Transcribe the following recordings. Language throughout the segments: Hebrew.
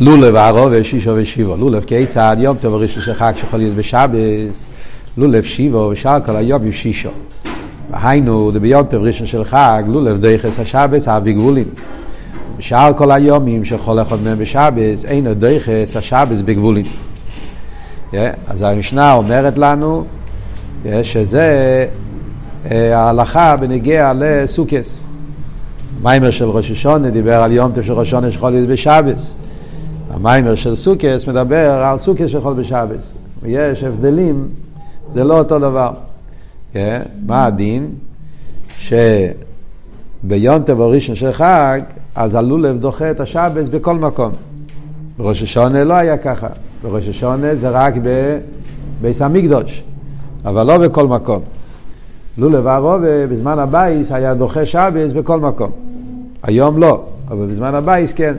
לולב ערובה שישו ושיבו. לולב כיצד יום טוב הראשון של חג שיכול להיות בשבס, לולב שיבו ושאר כל היום עם שישו. והיינו, זה ביום טוב ראשון של חג, לולב דייחס השבס, אבי גבולים. בשאר כל היומים שכל אחד מהם בשבס, אין עוד דייחס השבס בגבולים. אז המשנה אומרת לנו שזה uh, ההלכה בנגיע לסוכס. המיימר של ראש השונה דיבר על יום טוב של ראש השונה להיות בשבס. המיימר של סוכס מדבר על סוכס שיכול בשבס. ויש הבדלים, זה לא אותו דבר. Yeah, מה הדין? שביום טוב הראשון של חג, אז הלולב דוחה את השבס בכל מקום. בראש השונה לא היה ככה. בראש השונה זה רק בביס המקדוש, אבל לא בכל מקום. לולב הרובה בזמן הבייס היה דוחה שבס בכל מקום. היום לא, אבל בזמן הבייס כן.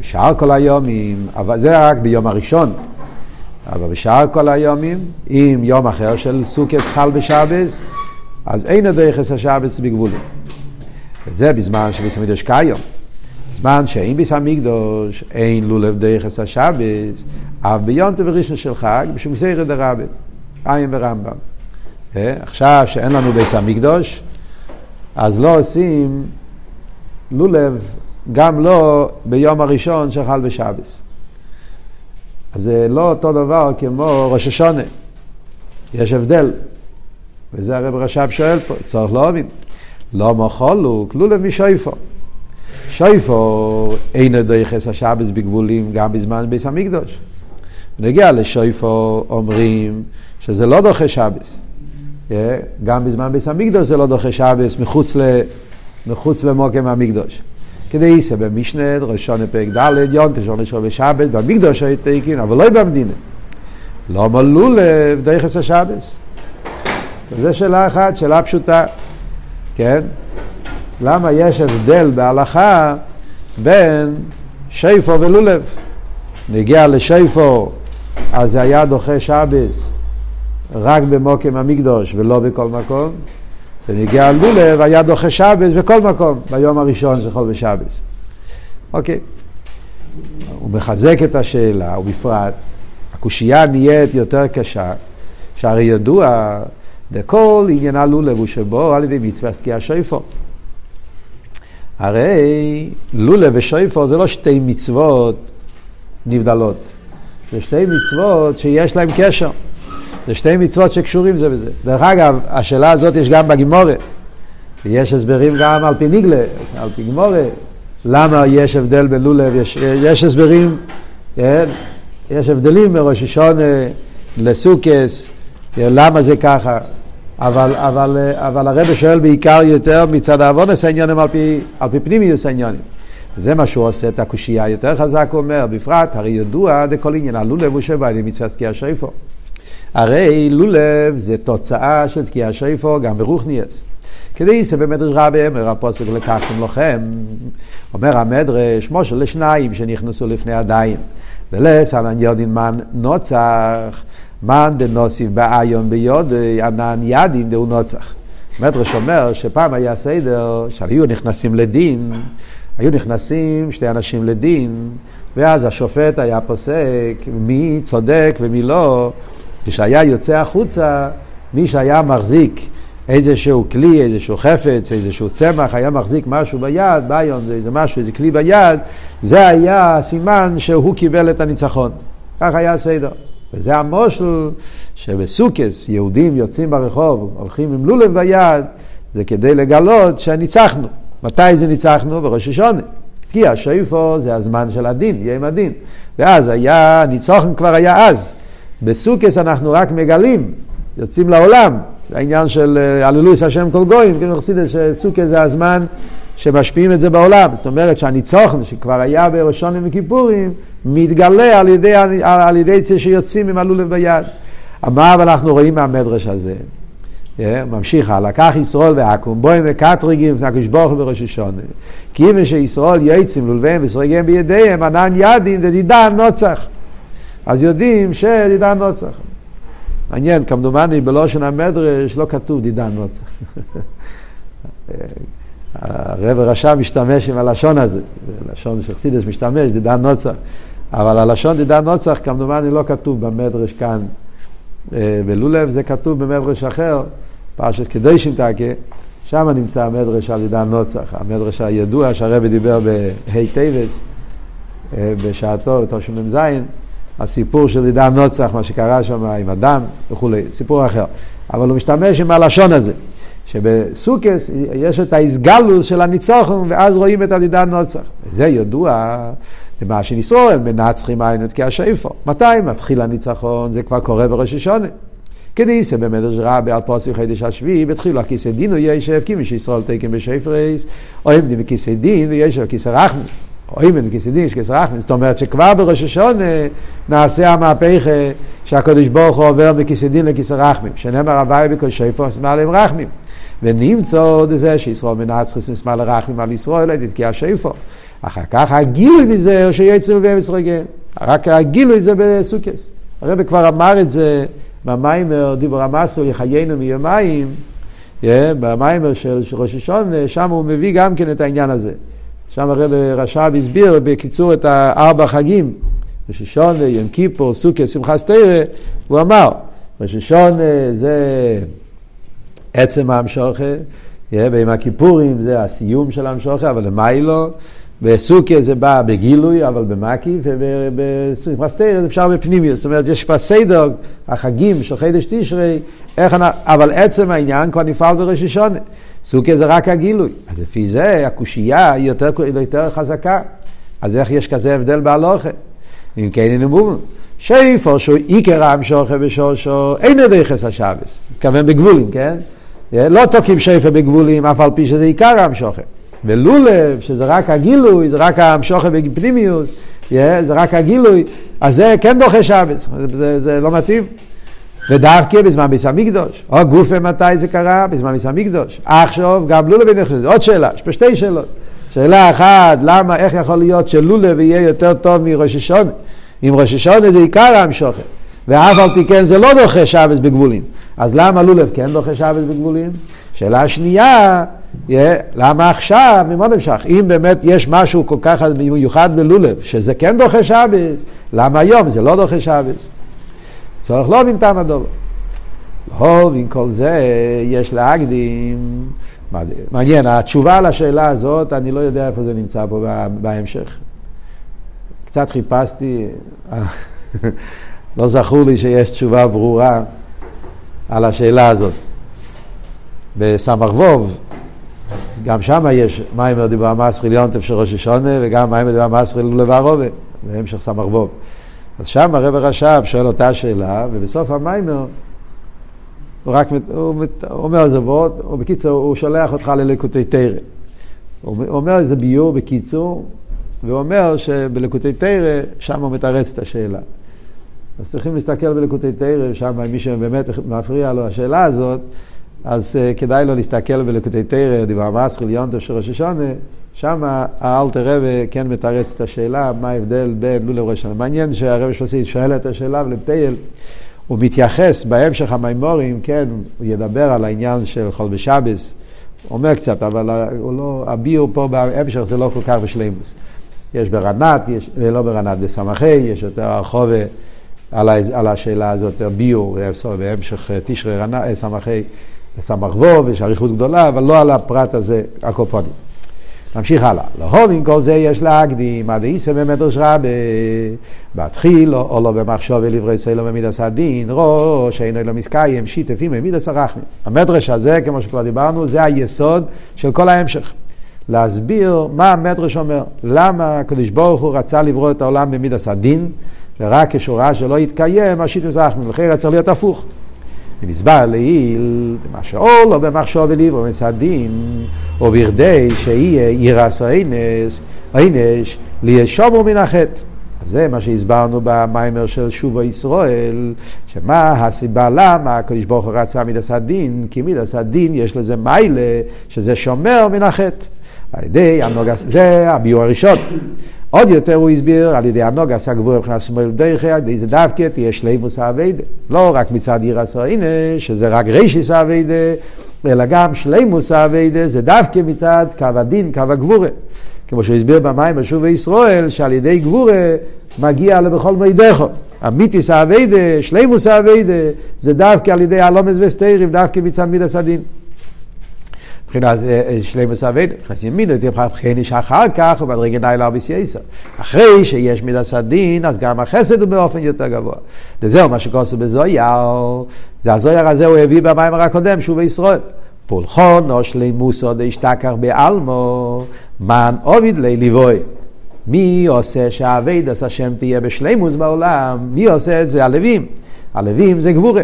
בשאר כל היומים, אבל זה רק ביום הראשון. אבל בשאר כל היומים, אם יום אחר של סוכס חל בשבס, אז אין הדרכס השבס בגבולים. וזה בזמן שביס המקדוש כיום. בזמן שאין ביס המקדוש, אין לולב דרכס השבס, אף ביום טוב ראשון של חג, בשום סיירת דרבה, עין ברמב"ם. עכשיו שאין לנו ביס המקדוש, אז לא עושים לולב גם לא ביום הראשון שחל בשבס. אז זה לא אותו דבר כמו ראש השונה. יש הבדל. וזה הרב רש"ב שואל פה, צריך להבין. לא מחולוק, לולב משויפו. שויפו אינו דויחס השבס בגבולים גם בזמן ביס המקדוש. נגיע לשויפו אומרים שזה לא דוחה שבס. גם בזמן ביס המקדוש זה לא דוחה שבס מחוץ, מחוץ למוקם המקדוש. כדי יישא במשנה, ראשון פרק ד', יון תשעון לשעון בשבת, במקדוש היית תקין, אבל לא במדינה. לא מלאו לב דייחס השבס. זו שאלה אחת, שאלה פשוטה, כן? למה יש הבדל בהלכה בין שיפו ולולב? נגיע לשיפו, אז זה היה דוחה שבס רק במוקם המקדוש ולא בכל מקום. ונגיע לולב היה דוחה שבס בכל מקום, ביום הראשון של חול בשבס. אוקיי. הוא מחזק את השאלה, ובפרט, הקושייה נהיית יותר קשה, שהרי ידוע, דכל עניין הלולב הוא שבו על ידי מצווה סקייה שויפו. הרי לולב ושויפו זה לא שתי מצוות נבדלות, זה שתי מצוות שיש להם קשר. זה שתי מצוות שקשורים זה בזה. דרך אגב, השאלה הזאת יש גם בגימורה. ויש הסברים גם על פי ניגלה, על פי גימורה. למה יש הבדל בין לולב, יש, יש הסברים, כן? יש הבדלים מראש השונה לסוכס, למה זה ככה. אבל, אבל, אבל הרב שואל בעיקר יותר מצד העוונס העניונים על פי, על פי פנימיוס העניונים. זה מה שהוא עושה את הקושייה יותר חזק, הוא אומר, בפרט, הרי ידוע דכל עניין, הלולב הוא שבא לי מצוות תקיע שיפו. הרי לולב זה תוצאה של תקיע שיפו גם ברוכניאס. כדי שבמדרש רבי אמר הפוסק לקחתם לכם, אומר המדרש, משה לשניים שנכנסו לפני הדיין, ולסלן יודין מן נוצח, מן דנוסיף בעיון ביודי, ענן ידין דהו נוצח. מדרש אומר שפעם היה סדר שהיו נכנסים לדין, היו נכנסים שתי אנשים לדין, ואז השופט היה פוסק מי צודק ומי לא. כשהיה יוצא החוצה, מי שהיה מחזיק איזשהו כלי, איזשהו חפץ, איזשהו צמח, היה מחזיק משהו ביד, ביון זה, זה משהו, איזה כלי ביד, זה היה הסימן שהוא קיבל את הניצחון. כך היה הסדר. וזה המושל שבסוכס יהודים יוצאים ברחוב, הולכים עם לולב ביד, זה כדי לגלות שניצחנו. מתי זה ניצחנו? בראש השונה. כי השויפו זה הזמן של הדין, יהיה עם הדין. ואז היה, ניצוחן כבר היה אז. בסוכס אנחנו רק מגלים, יוצאים לעולם. העניין של הללויס השם כל גויים, כאילו חסידת שסוכס זה הזמן שמשפיעים את זה בעולם. זאת אומרת שהניצוחן שכבר היה בראשונים וכיפורים, מתגלה על ידי, על ידי זה שיוצאים עם הלולב ביד. מה אבל אנחנו רואים מהמדרש הזה? ממשיך הלאה, לקח ישרול ועכו"ם, בוים וקטריגים הקדוש ברוך בראש השונה. כי אם שישרול יועצים לולביהם וסריגיהם בידיהם, ענן ידין ודידן נוצח. אז יודעים שדידן נוצח. מעניין, כמדומני בלשון המדרש לא כתוב דידן נוצח. הרבי רש"ב משתמש עם הלשון הזה, לשון שחסידים משתמש, דידן נוצח, אבל הלשון דידן נוצח כמדומני לא כתוב במדרש כאן אה, בלולב, זה כתוב במדרש אחר, פרשת קדושים תקה, שם נמצא המדרש על דידן נוצח, המדרש הידוע שהרבי דיבר בה' טבת, אה, בשעתו, בתשמ"ז, הסיפור של עידן נוצח, מה שקרה שם עם אדם וכולי, סיפור אחר. אבל הוא משתמש עם הלשון הזה, שבסוכס יש את האיסגלוס של הניצוחון, ואז רואים את עידן נוצח. וזה ידוע למה שניסרואל מנצחים עין את כשאיפה. מתי מתחיל הניצחון? זה כבר קורה בראש השונה. כדיסא במדרש רבי על פוסי חידש השביעי, בתחילו הכיסא דין הוא ישב, כי מי שישראל תקן בשפרס, או דין בכיסא דין וישב כיסא רחמי. או אם אין כיסא שכיסא רחמים, זאת אומרת שכבר בראש השונה נעשה המהפכה שהקדוש ברוך הוא עובר מכיסא דין לכיסא רחמים, שנאמר הוואי בכל שפר אסמא עליהם רחמים. ונמצא עוד זה שישראל מנצח אסמא לרחמים על ישראל, תתקיע שפר. אחר כך הגילוי מזה שיצר ואמץ רגל. רק הגילוי זה בסוכס. הרב כבר אמר את זה במיימר, דיבור המסרו יחיינו מיומיים, במיימר של ראש השונה, שם הוא מביא גם כן את העניין הזה. שם הרב רש"ב הסביר בקיצור את הארבע חגים, ראש השונה, יום כיפור, סוכר, שמחה סתירה, הוא אמר, ראש השונה זה עצם המשוכר, ביום הכיפורים זה הסיום של המשוכר, אבל למיילו, בסוכר זה בא בגילוי, אבל במקי, ובשמחה סתירה זה אפשר בפנימיות, זאת אומרת יש כבר סדר, החגים של חידש תשרי, אבל עצם העניין כבר נפעל בראש השונה. סוכר זה רק הגילוי. אז לפי זה הקושייה היא יותר, יותר חזקה. אז איך יש כזה הבדל בהלוכה? אם כן אין אמור. שיפו שהוא עיקר עם שוכה בשושו, אין דרכס השבס. מתכוון בגבולים, כן? לא תוקעים שיפה בגבולים, אף על פי שזה עיקר עם שוכה. ולולב, שזה רק הגילוי, זה רק המשוכר בפנימיוס, זה רק הגילוי, אז זה כן דוחה שבס, זה, זה, זה לא מתאים. ודווקא בזמן ביס המקדוש. או גופה מתי זה קרה? בזמן ביס המקדוש. עכשיו גם לולה בנכנס. עוד שאלה, יש פה שתי שאלות. שאלה אחת, למה, איך יכול להיות שלולה יהיה יותר טוב מראש השונה? אם ראש השונה זה עיקר המשוכן. ואף על פי כן זה לא דוחה שבס בגבולים. אז למה לולב כן דוחה שבס בגבולים? שאלה שנייה, למה עכשיו, ממה נמשך? אם באמת יש משהו כל כך מיוחד בלולב, שזה כן דוחה שבס, למה היום זה לא דוחה שבס? צורך לא מבין טעם הדובר. לא עם כל זה יש להקדים. מעניין, התשובה לשאלה הזאת, אני לא יודע איפה זה נמצא פה בהמשך. קצת חיפשתי, לא זכור לי שיש תשובה ברורה על השאלה הזאת. בסמ"ך ווב, גם שם יש מים דיבר מסחי ליונטף של ראש השונה, וגם מים דיבר מסחי לולב בהמשך סמ"ך ווב. אז שם הרב הרש"ב שואל אותה שאלה, ובסוף המיימר הוא רק הוא מת, הוא אומר איזה ועוד, או בקיצור, הוא שולח אותך ללקוטי תרא. הוא אומר איזה ביור בקיצור, והוא אומר שבלקוטי תרא, שם הוא מתרץ את השאלה. אז צריכים להסתכל בלקוטי תרא, שם מי שבאמת מפריע לו השאלה הזאת, אז uh, כדאי לו להסתכל בלקוטי תרא, דיבר מסחיל יונטו של ראש השונה, שם האלתר רבה כן מתרץ את השאלה, מה ההבדל בין לולב ראש השנה. מעניין שהרבי שלסית שואל את השאלה ולפתייל, הוא מתייחס בהמשך המימורים, כן, הוא ידבר על העניין של חול בשבס, הוא אומר קצת, אבל הוא לא, הביור פה בהמשך זה לא כל כך בשלימוס. יש ברנת, יש, לא ברנת, בסמכי, יש יותר הרחובה על, על השאלה הזאת, יותר ביור, בהמשך תשרי סמכי, סמך וו, יש אריכות גדולה, אבל לא על הפרט הזה, הקופונים. נמשיך הלאה. להובין כל זה יש להקדים, עד איסא במדרש רבה, בתחיל או לא במחשוב ולברי סלו במידס הדין, ראש אינו לא מסקיים, שיתפים במידס הרחמים. המדרש הזה, כמו שכבר דיברנו, זה היסוד של כל ההמשך. להסביר מה המדרש אומר, למה הקדוש ברוך הוא רצה לברוא את העולם במידס הדין, ורק כשהוא ראה שלא יתקיים, השיתוף רחמים, לכן צריך להיות הפוך. ונסבר לעיל, מה שאול או במחשוב וליבו מצדין, או בכדי שיהיה ירס אינס, אינש, לישומו מן החטא. זה מה שהסברנו במיימר של שובו ישראל, שמה הסיבה למה הקדוש ברוך הוא רצה מידס הדין, כי מידס הדין יש לזה מיילה, שזה שומר מן החטא. זה הביור הראשון. עוד יותר הוא הסביר על ידי הנוגס הגבור מבחינת שמאל דרכי, על ידי זה דווקא תהיה שלימוס האביידה. לא רק מצד עיר הסוינה, שזה רק רישיס האביידה, אלא גם שלימוס האביידה זה דווקא מצד קו הדין, קו הגבורה. כמו שהוא הסביר במים בשוב ישראל, שעל ידי גבורה מגיע לבכל מידךו. אמיתיס האביידה, שלימוס האביידה, זה דווקא על ידי הלומס וסתירים, דווקא מצד מידס הדין. מבחינת אה, אה, שלימוס אביידה, מבחינת ימין, מבחינת שאחר כך הוא בדרגי די לאביס יסר. אחרי שיש מידס הדין, אז גם החסד הוא באופן יותר גבוה. וזהו מה שכוסו בזויר, זה הזויר הזה הוא הביא במים הקודם, שוב ישראל. פולחון או שלימוסו דשתכר בעלמו, מן עוביד לי ליבוי. מי עושה שהאביידס השם תהיה בשלימוס בעולם? מי עושה את זה? הלווים. הלווים זה גבורה.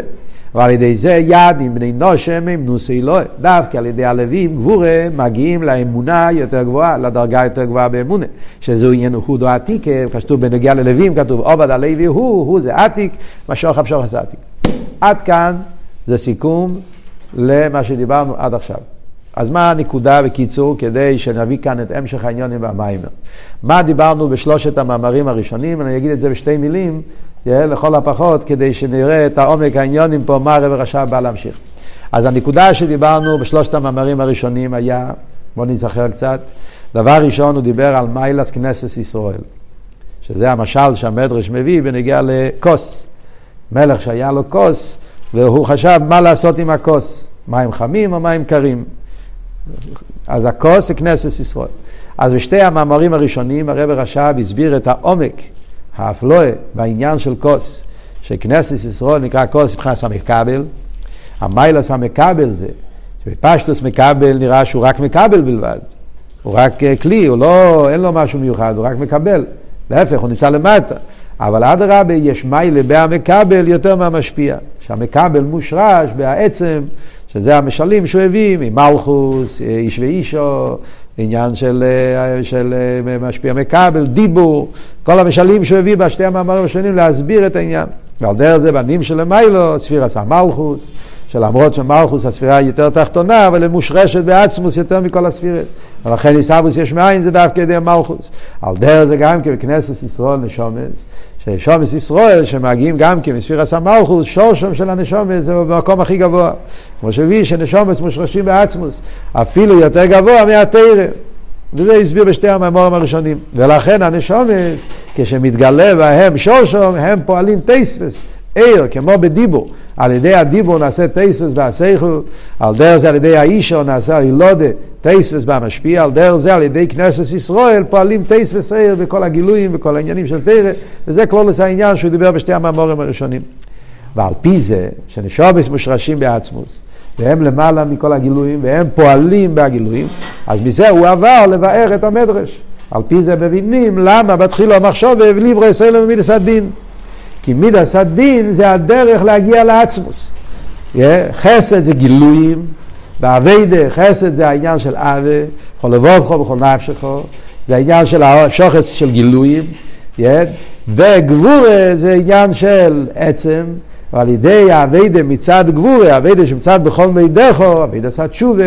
ועל ידי זה יד עם בני נושם הם נושאי אלוהי. דווקא על ידי הלווים גבורה מגיעים לאמונה יותר גבוהה, לדרגה יותר גבוהה באמונה. שזהו עניין הודו עתיק, כתוב בנגיע ללווים, כתוב עובד הלוי הוא, הוא זה עתיק, משוך המשוך עשה עתיק. עד כאן זה סיכום למה שדיברנו עד עכשיו. אז מה הנקודה בקיצור כדי שנביא כאן את המשך העניונים והמיימר? מה דיברנו בשלושת המאמרים הראשונים? אני אגיד את זה בשתי מילים, לכל הפחות, כדי שנראה את העומק העניונים פה, מה הרב רש"ב בא להמשיך. אז הנקודה שדיברנו בשלושת המאמרים הראשונים היה, בואו נזכר קצת, דבר ראשון הוא דיבר על מיילס כנסת ישראל, שזה המשל שהמדרש מביא בנגיע לכוס. מלך שהיה לו כוס, והוא חשב מה לעשות עם הכוס, מים חמים או מים קרים. אז הכוס זה כנסת ישראל. אז בשתי המאמרים הראשונים הרב רש"ב הסביר את העומק, האפלואה, בעניין של כוס, שכנסת ישראל נקרא כוס מבחינת המקבל. המיילס המקבל זה, שבפשטוס מקבל נראה שהוא רק מקבל בלבד. הוא רק אה, כלי, הוא לא, אין לו משהו מיוחד, הוא רק מקבל. להפך, הוא נמצא למטה. אבל אדרבה, יש מיילה בהמקבל יותר מהמשפיע. שהמקבל מושרש בעצם שזה המשלים שהוא הביא ממלכוס, איש ואישו, עניין של, של משפיע מכבל, דיבור, כל המשלים שהוא הביא בשתי המאמרים השונים להסביר את העניין. ועל דרך זה בנים של מיילו, ספירס המלכוס, שלמרות שמלכוס הספירה היא יותר תחתונה, אבל היא מושרשת בעצמוס יותר מכל הספירת. ולכן עיסאוווס יש מאין זה דווקא ידי המלכוס. על דרך זה גם כבכנסת ישראל נשומס, ששומס ישראל שמגיעים גם כן מספירס המלכוס, שורשם של הנשומס זה במקום הכי גבוה. כמו שהביא שנשומס מושרשים בעצמוס, אפילו יותר גבוה מהתרם. וזה הסביר בשתי המאמורים הראשונים. ולכן הנשומס, כשמתגלה בהם שורשום, הם פועלים טייספס, עיר, כמו בדיבור. על ידי הדיבור נעשה טייספס בהסייכל, על דרך זה על ידי האישו נעשה הילודה, טייספס במשפיע, על דרך זה על ידי כנסת ישראל פועלים טייספס עיר בכל הגילויים וכל העניינים של תרא, וזה כלולוס העניין שהוא דיבר בשתי המאמורים הראשונים. ועל פי זה, שנשובס מושרשים בעצמוס, והם למעלה מכל הגילויים, והם פועלים בהגילויים, אז מזה הוא עבר לבאר את המדרש. על פי זה מבינים למה בתחילו המחשוב וליברו ישראל ומידס הדין. כי מידס הדין זה הדרך להגיע לעצמוס. חסד זה גילויים, באביידה חסד זה העניין של אבה, כל לבובכו וכל נפשכו, זה העניין של השוחץ של גילויים, וגבורה זה עניין של עצם, ועל ידי האביידה מצד גבורה, האביידה שמצד בכל מידךו, אביידה עשה תשובה,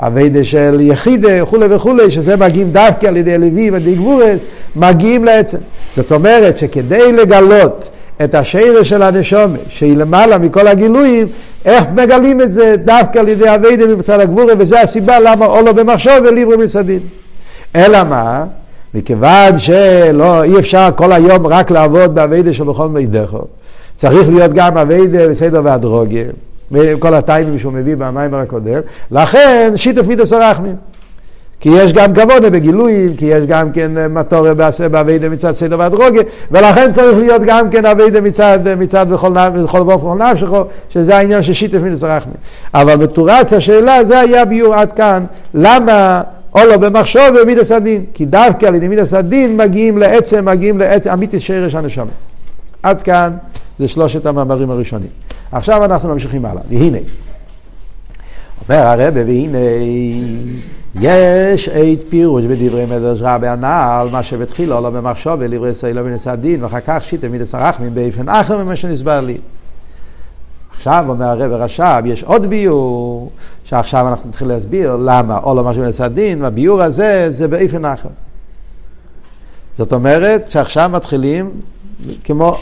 אביידה של יחידה וכולי וכולי, שזה מגיעים דווקא על ידי לוי ועל ידי גבורס, מגיעים לעצם. זאת אומרת שכדי לגלות את השרש של הנשומה, שהיא למעלה מכל הגילויים, איך מגלים את זה דווקא על ידי אביידה מצד הגבורה, וזה הסיבה למה אולו במחשוב וליברו מסדין. אלא מה? מכיוון שלא, אי אפשר כל היום רק לעבוד באביידה של בכל מידךו. צריך להיות גם אביידה בסדר והדרוגיה, כל הטיימים שהוא מביא במים הקודם, לכן שיתוף מידוס הרחמים. כי יש גם כבוד בגילויים, כי יש גם כן מטורה באביידה מצד סדר והדרוגיה, ולכן צריך להיות גם כן אביידה מצד, מצד בכל, בכל בכל נפשכו, שזה העניין של שיתף מידוס הרחמים. אבל בתורץ השאלה, זה היה ביור עד כאן, למה או לא במחשוב ומידס הדין, כי דווקא על ידי מידס הדין מגיעים לעצם, מגיעים לעצם, אמיתי שרש הנשמה. עד כאן זה שלושת המאמרים הראשונים. עכשיו אנחנו ממשיכים הלאה, והנה. אומר הרב, והנה יש עת פירוש בדברי מדרש רבי הנעל, מה שבתחילו לא במחשוב ולברי ישראל לא בנס הדין, ואחר כך שיטה מידס הרחמים באופן אחר ממה שנסבר לי. עכשיו אומר הרב רש"ב, יש עוד ביור, שעכשיו אנחנו נתחיל להסביר למה, או לא משהו בנס הדין, והביור הזה זה באופן אחר. זאת אומרת שעכשיו מתחילים כמו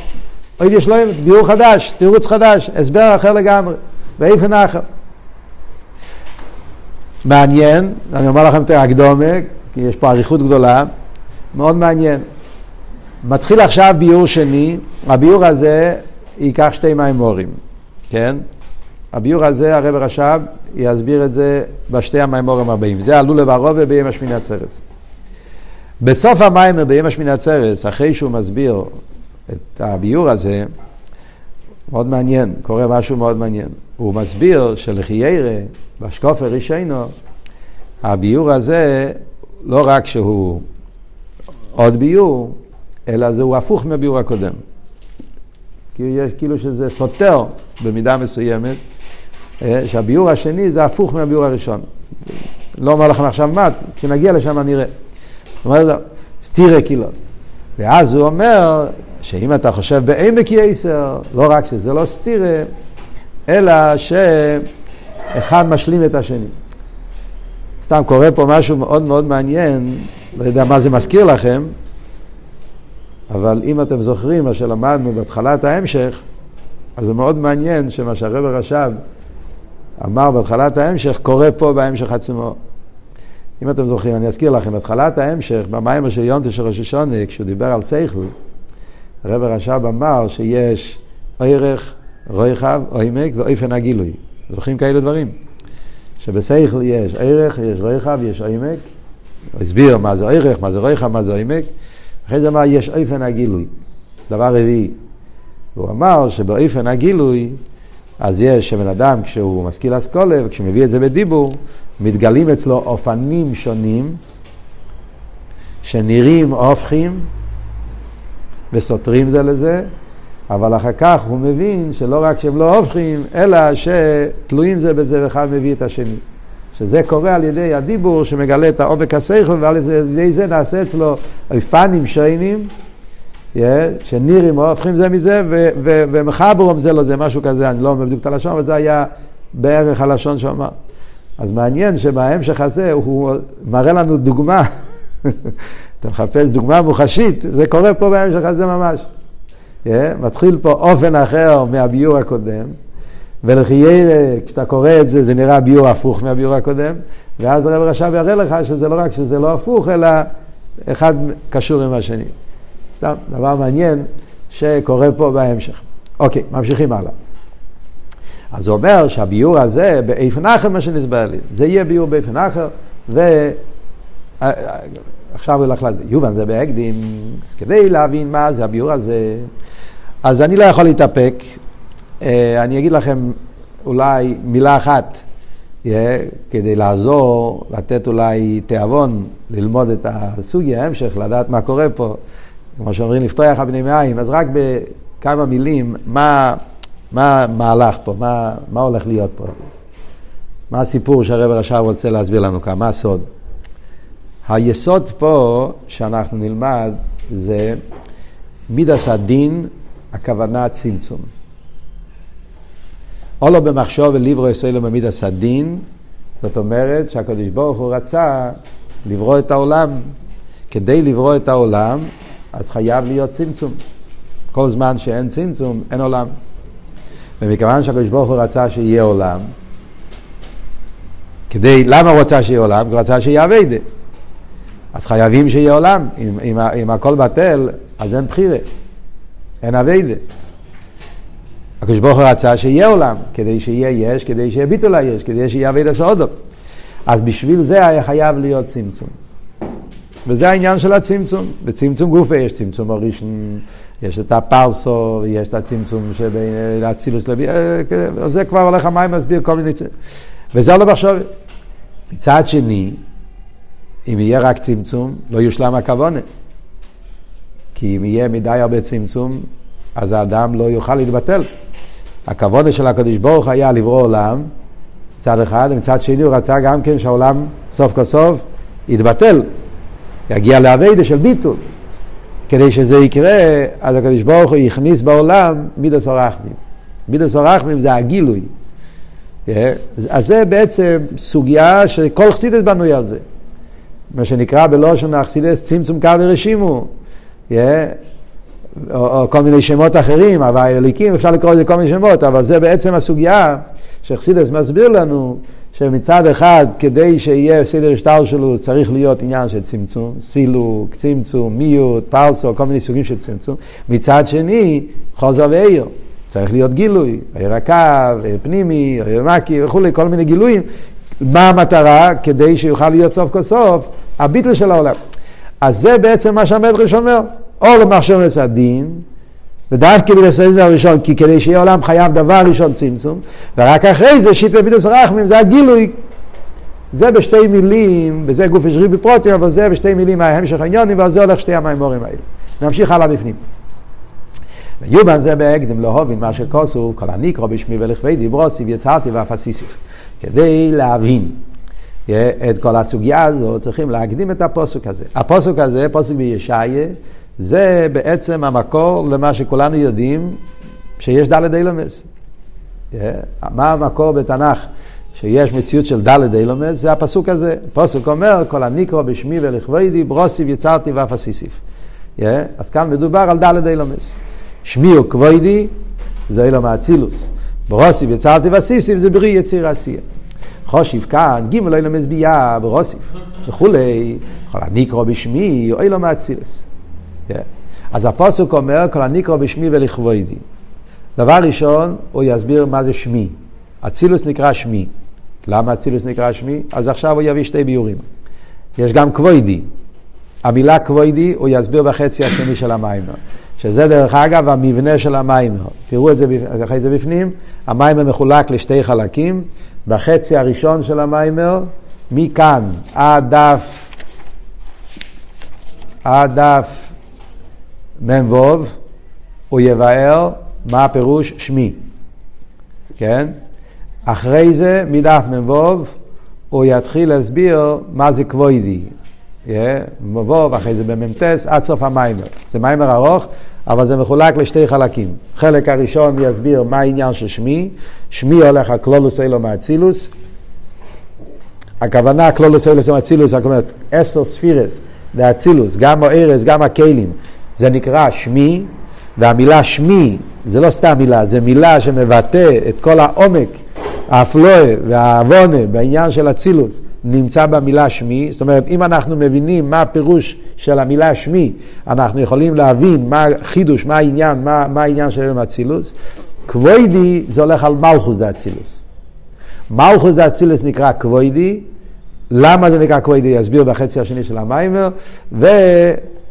עוד יש להם ביור חדש, תירוץ חדש, הסבר אחר לגמרי, באיפן אחר. מעניין, אני אומר לכם את ההקדומה, כי יש פה אריכות גדולה, מאוד מעניין. מתחיל עכשיו ביור שני, הביור הזה ייקח שתי מימורים, כן? הביור הזה, הרב רש"ב יסביר את זה בשתי המימורים הבאים. זה עלו לברובה ביום השמיני עצרס. בסוף המיימר ביום השמיני עצרס, אחרי שהוא מסביר את הביור הזה, מאוד מעניין, קורה משהו מאוד מעניין. הוא מסביר שלחיירה, בשקופר רישיינו, הביור הזה, לא רק שהוא עוד ביור, אלא זהו הפוך מהביור הקודם. כאילו שזה סותר במידה מסוימת, אה, שהביור השני זה הפוך מהביור הראשון. לא אומר לכם עכשיו מה, כשנגיע לשם נראה. הוא אומר, סטירה כאילו. ואז הוא אומר שאם אתה חושב בעמק יסר, לא רק שזה לא סטירה, אלא שאחד משלים את השני. סתם קורה פה משהו מאוד מאוד מעניין, לא יודע מה זה מזכיר לכם, אבל אם אתם זוכרים מה שלמדנו בהתחלת ההמשך, אז זה מאוד מעניין שמה שהרב רש"ב אמר בהתחלת ההמשך, קורה פה בהמשך עצמו. אם אתם זוכרים, אני אזכיר לכם, בהתחלת ההמשך, במיימר של יונטה של ראש השונה, כשהוא דיבר על סייכל, הרב רש"ב אמר שיש ערך, רויחב, עומק ואופן הגילוי. זוכרים כאלה דברים? שבסייכל יש ערך, יש רויחב, יש עומק. הוא הסביר מה זה ערך, מה זה רויחב, מה זה עומק. אחרי זה אמר, יש אופן הגילוי. דבר רביעי. הוא אמר שבאופן הגילוי, אז יש שבן אדם, כשהוא משכיל אסכולה, וכשמביא את זה בדיבור, מתגלים אצלו אופנים שונים, שנראים הופכים וסותרים זה לזה, אבל אחר כך הוא מבין שלא רק שהם לא הופכים, אלא שתלויים זה בזה ואחד מביא את השני. שזה קורה על ידי הדיבור שמגלה את העומק השכל, ועל ידי זה נעשה אצלו פאנים שיינים, yeah, שנראים או הופכים זה מזה, ומחברום זה לא זה, משהו כזה, אני לא אומר בדיוק את הלשון, אבל זה היה בערך הלשון שהוא אמר. אז מעניין שבהמשך הזה הוא מראה לנו דוגמה, אתה מחפש דוגמה מוחשית, זה קורה פה בהמשך הזה ממש. Yeah, מתחיל פה אופן אחר מהביור הקודם. ולחיירה, כשאתה קורא את זה, זה נראה ביור הפוך מהביור הקודם, ואז הרב רש"ב יראה לך שזה לא רק שזה לא הפוך, אלא אחד קשור עם השני. סתם, דבר מעניין שקורה פה בהמשך. אוקיי, ממשיכים הלאה. אז הוא אומר שהביור הזה באיפן אחר מה שנסבר לי. זה יהיה ביור באיפן אחר, ועכשיו הוא הולך להסביר. יובן זה בהקדים, אז כדי להבין מה זה הביור הזה, אז אני לא יכול להתאפק. אה, אני אגיד לכם אולי מילה אחת, yeah, כדי לעזור, לתת אולי תיאבון, ללמוד את הסוגי ההמשך, לדעת מה קורה פה, כמו שאומרים, לפתוח אבני מעיים, אז רק בכמה מילים, מה, מה מהלך פה, מה, מה הולך להיות פה, מה הסיפור שהרב עכשיו רוצה להסביר לנו כאן, מה הסוד. היסוד פה שאנחנו נלמד זה מידס הדין, הכוונה צמצום. או לא במחשוב ולברו ישראלו במידס הדין, זאת אומרת שהקדוש ברוך הוא רצה לברוא את העולם. כדי לברוא את העולם, אז חייב להיות צמצום. כל זמן שאין צמצום, אין עולם. ומכיוון שהקדוש ברוך הוא רצה שיהיה עולם, כדי, למה הוא רצה שיהיה עולם? הוא רצה שיהיה אביידה. אז חייבים שיהיה עולם. אם, אם, אם הכל בטל, אז אין בחירה, אין אביידה. הקדוש ברוך הוא רצה שיהיה עולם, כדי שיהיה יש, כדי שיהיה ביטול היש, כדי שיהיה אבי דסאודו. אז בשביל זה היה חייב להיות צמצום. וזה העניין של הצמצום. בצמצום גופה יש צמצום הראשון, יש את הפרסו, ויש את הצמצום שבין אצילוס לוי, אה, זה כבר הולך המים מסביר כל מיני... וזה לא מחשוב. מצד שני, אם יהיה רק צמצום, לא יושלם הכוונה. כי אם יהיה מדי הרבה צמצום, אז האדם לא יוכל להתבטל. הכבוד של הקדוש ברוך היה לברוא עולם, מצד אחד, ומצד שני הוא רצה גם כן שהעולם סוף כל סוף יתבטל, יגיע לאביידה של ביטול. כדי שזה יקרה, אז הקדוש ברוך הוא הכניס בעולם מידס אורחמים. מידס אורחמים זה הגילוי. אז זה בעצם סוגיה שכל חסידס בנוי על זה. מה שנקרא בלושן החסידס צמצום קו ורשימו. או, או כל מיני שמות אחרים, אבל אליקים אפשר לקרוא לזה כל מיני שמות, אבל זה בעצם הסוגיה שחסידס מסביר לנו, שמצד אחד, כדי שיהיה סדר השטר שלו, צריך להיות עניין של צמצום, סילוק, צמצום, מיעוט, פרסו, כל מיני סוגים של צמצום. מצד שני, חוזר ועיר. צריך להיות גילוי, עיר הקו, עיר פנימי, עיר מקי וכולי, כל מיני גילויים. מה המטרה? כדי שיוכל להיות סוף כל סוף הביטל של העולם. אז זה בעצם מה שהמדרש אומר, או למחשב את הדין, ודווקא בגלל זה הראשון, כי כדי שיהיה עולם חייב דבר ראשון צמצום, ורק אחרי זה שיטה בידס רחמים, זה הגילוי. זה בשתי מילים, וזה גוף אשרי בפרוטי, אבל זה בשתי מילים ההמשך העניונים, ועל זה הולך שתי המימורים האלה. נמשיך הלאה בפנים. ויובן זה בהקדם לא הובין מה שכוסו, כל הניקרו בשמי ולכבי דיברוסי ויצרתי ואף עשיסיך. כדי להבין את כל הסוגיה הזו, צריכים להקדים את הפוסק הזה. הפוסק הזה, פוסק בישעיה, זה בעצם המקור למה שכולנו יודעים, שיש דלת אילומס. מה המקור בתנ"ך שיש מציאות של דלת אילומס? זה הפסוק הזה. הפוסק אומר, כל הניקרו בשמי ולכבודי, ברוסיב יצרתי ואף עשיסיף. אז כאן מדובר על דלת אילומס. שמי הוא כבודי, זה אילום האצילוס. ברוסיב יצרתי ועשיסיף זה ברי יציר עשייה. חושיב כאן, גימל אילומס ביה, ברוסיב וכולי, כל הניקרו בשמי, או אילום האצילוס. אז הפוסק אומר, כל הניקרו בשמי ולכבודי. דבר ראשון, הוא יסביר מה זה שמי. אצילוס נקרא שמי. למה אצילוס נקרא שמי? אז עכשיו הוא יביא שתי ביורים. יש גם כבודי. המילה כבודי הוא יסביר בחצי השני של המיימר. שזה דרך אגב המבנה של המיימר. תראו את זה אחרי זה בפנים. המיימר מחולק לשתי חלקים. בחצי הראשון של המיימר, מכאן עד דף, עד דף מ"ו, הוא יבאר מה הפירוש שמי, כן? אחרי זה, מדף מ"ו, הוא יתחיל להסביר מה זה כבוידי. מ"ו, אחרי זה במ"ט, עד סוף המיימר. זה מיימר ארוך, אבל זה מחולק לשתי חלקים. חלק הראשון יסביר מה העניין של שמי. שמי הולך על כלולוס אילו מאצילוס. הכוונה כלולוס אילו מאצילוס, זאת אומרת, עשר ספירס ואצילוס, גם הארז, גם הכלים. זה נקרא שמי, והמילה שמי זה לא סתם מילה, זה מילה שמבטא את כל העומק, האפלואה והעוונה בעניין של אצילוס, נמצא במילה שמי. זאת אומרת, אם אנחנו מבינים מה הפירוש של המילה שמי, אנחנו יכולים להבין מה חידוש, מה העניין, מה, מה העניין של אלם אצילוס. כבודי זה הולך על מלכות דאצילות. מלכות דאצילות נקרא כבודי, למה זה נקרא כבודי? יסביר בחצי השני של המאמר, ו...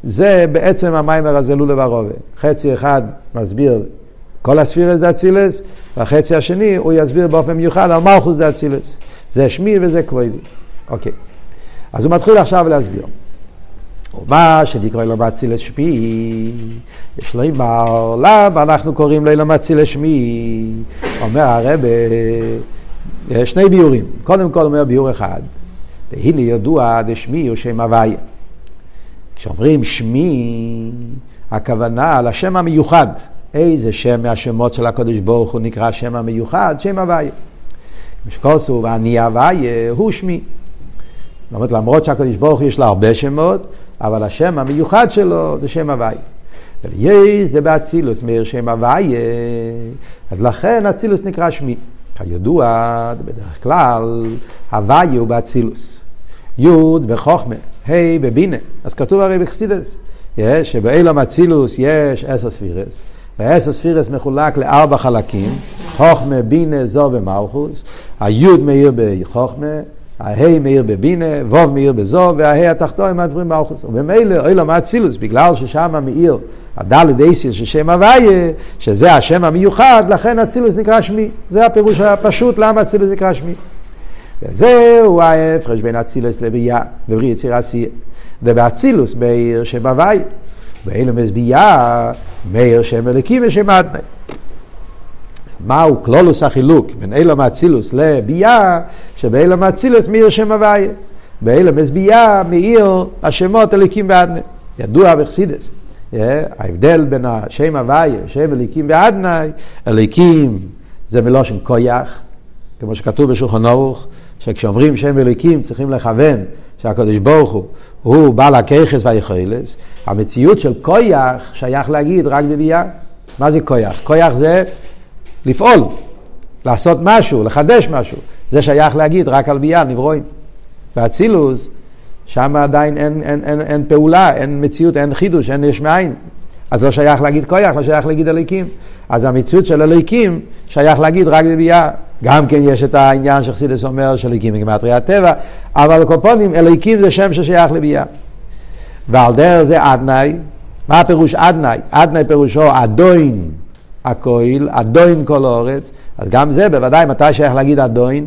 זה בעצם המיימר הזה לולב הרובה. חצי אחד מסביר כל הספירות דאצילות, והחצי השני הוא יסביר באופן מיוחד על מלכות דאצילות. זה שמי וזה כבודי. אוקיי. אז הוא מתחיל עכשיו להסביר. ומה שנקרא לו מאצילס שמי, יש לו אמר, למה אנחנו קוראים לו מאצילס שמי? אומר הרב, יש שני ביורים. קודם כל אומר ביור אחד, והנה ידוע דשמי הוא שם הוויה. כשאומרים שמי, הכוונה על השם המיוחד. איזה שם מהשמות של הקדוש ברוך הוא נקרא שם המיוחד? שם הוויה. משקוסו ואני הוויה הוא שמי. זאת אומרת, למרות שהקדוש ברוך יש לו הרבה שמות, אבל השם המיוחד שלו זה שם הוויה. ויש זה באצילוס מאיר שם הוויה, אז לכן אצילוס נקרא שמי. כידוע, בדרך כלל, הוויה הוא באצילוס. י' בחוכמה, ה' בבינה. אז כתוב הרי בחסידס, שבאילום אצילוס יש עשר ספירס, והעשר ספירס מחולק לארבע חלקים, חוכמה, בינה, זו ומלכוס, הי' מאיר בחוכמה, הה' מאיר בבינה, ו' מאיר בזו, והה' התחתון מהדברים מלכוס. וממילא אילום אצילוס, בגלל ששם מאיר הדלת אייסיס של שם הוויה, שזה השם המיוחד, לכן אצילוס נקרא שמי. זה הפירוש הפשוט למה אצילוס נקרא שמי. וזהו ההפרש בין אצילוס לביאה, בבריא יציר עשייה. ובאצילוס מאיר שם הוואי, באילומס ביאה מאיר שם אליקים ושם אדני. מהו כלולוס החילוק בין אילום אצילוס לביאה, שבאילום אצילוס מאיר שם הוואי. באילומס ביאה מאיר השמות אליקים ואדני. ידוע בחסידס. ההבדל בין השם הוואי, שם אליקים ואדני, אליקים זה מלושן קויח, כמו שכתוב בשולחן ערוך, שכשאומרים שם אליקים צריכים לכוון שהקדוש ברוך הוא הוא בעל הככס והיכולס, המציאות של כויח שייך להגיד רק בביאה. מה זה כויח? כויח זה לפעול, לעשות משהו, לחדש משהו. זה שייך להגיד רק על ביאה, נברואים. באצילוס, שם עדיין אין, אין, אין, אין פעולה, אין מציאות, אין חידוש, אין יש מאין. אז לא שייך להגיד כויח, לא שייך להגיד אליקים. אז המציאות של אליקים שייך להגיד רק בביאה. גם כן יש את העניין שחסידס אומר שאליקים מגמטרי הטבע, אבל קופונים, אליקים זה שם ששייך לביאה. ועל דרך זה אדנאי, מה הפירוש אדנאי? אדנאי פירושו אדוין הכויל, אדוין כל האורץ, אז גם זה בוודאי מתי שייך להגיד אדוין?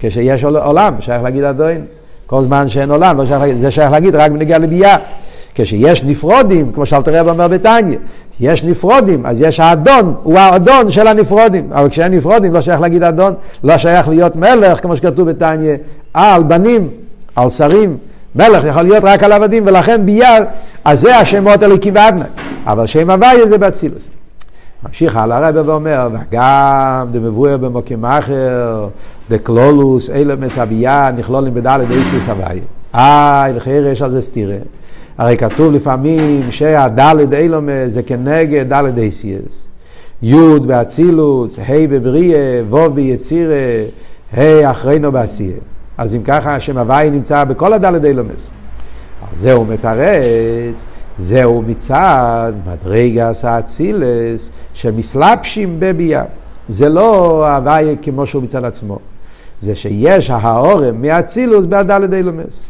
כשיש עולם, שייך להגיד אדוין. כל זמן שאין עולם, לא שייך, זה שייך להגיד רק בנגיע לביאה. כשיש נפרודים, כמו שאלתר רב אומר בתניא, יש נפרודים, אז יש האדון, הוא האדון של הנפרודים. אבל כשאין נפרודים לא שייך להגיד אדון, לא שייך להיות מלך, כמו שכתוב בתניא, על בנים, על שרים. מלך יכול להיות רק על עבדים, ולכן ביאר, אז זה השמות אלוקים ועדנה. אבל שם הוויה זה באצילוס. ממשיך הלאה הרב ואומר, וגם דמבואר במוקים אחר, דקלולוס, אילמס הביאה, נכלולים בדלת איסיס הוויה. אה, לכאורה יש על זה סתירה. הרי כתוב לפעמים שהדלת אילומס זה כנגד דלת איסיס. י' באצילוס, ה' בבריאה, ו' ביצירה, ה' אחרינו בעשייה. אז אם ככה השם הוואי נמצא בכל הדלת אילומס. זהו מתרץ, זהו מצד מדרגס האצילס שמסלבשים בביאה. זה לא הוואי כמו שהוא מצד עצמו. זה שיש האורם מאצילוס בהדלת אילומס.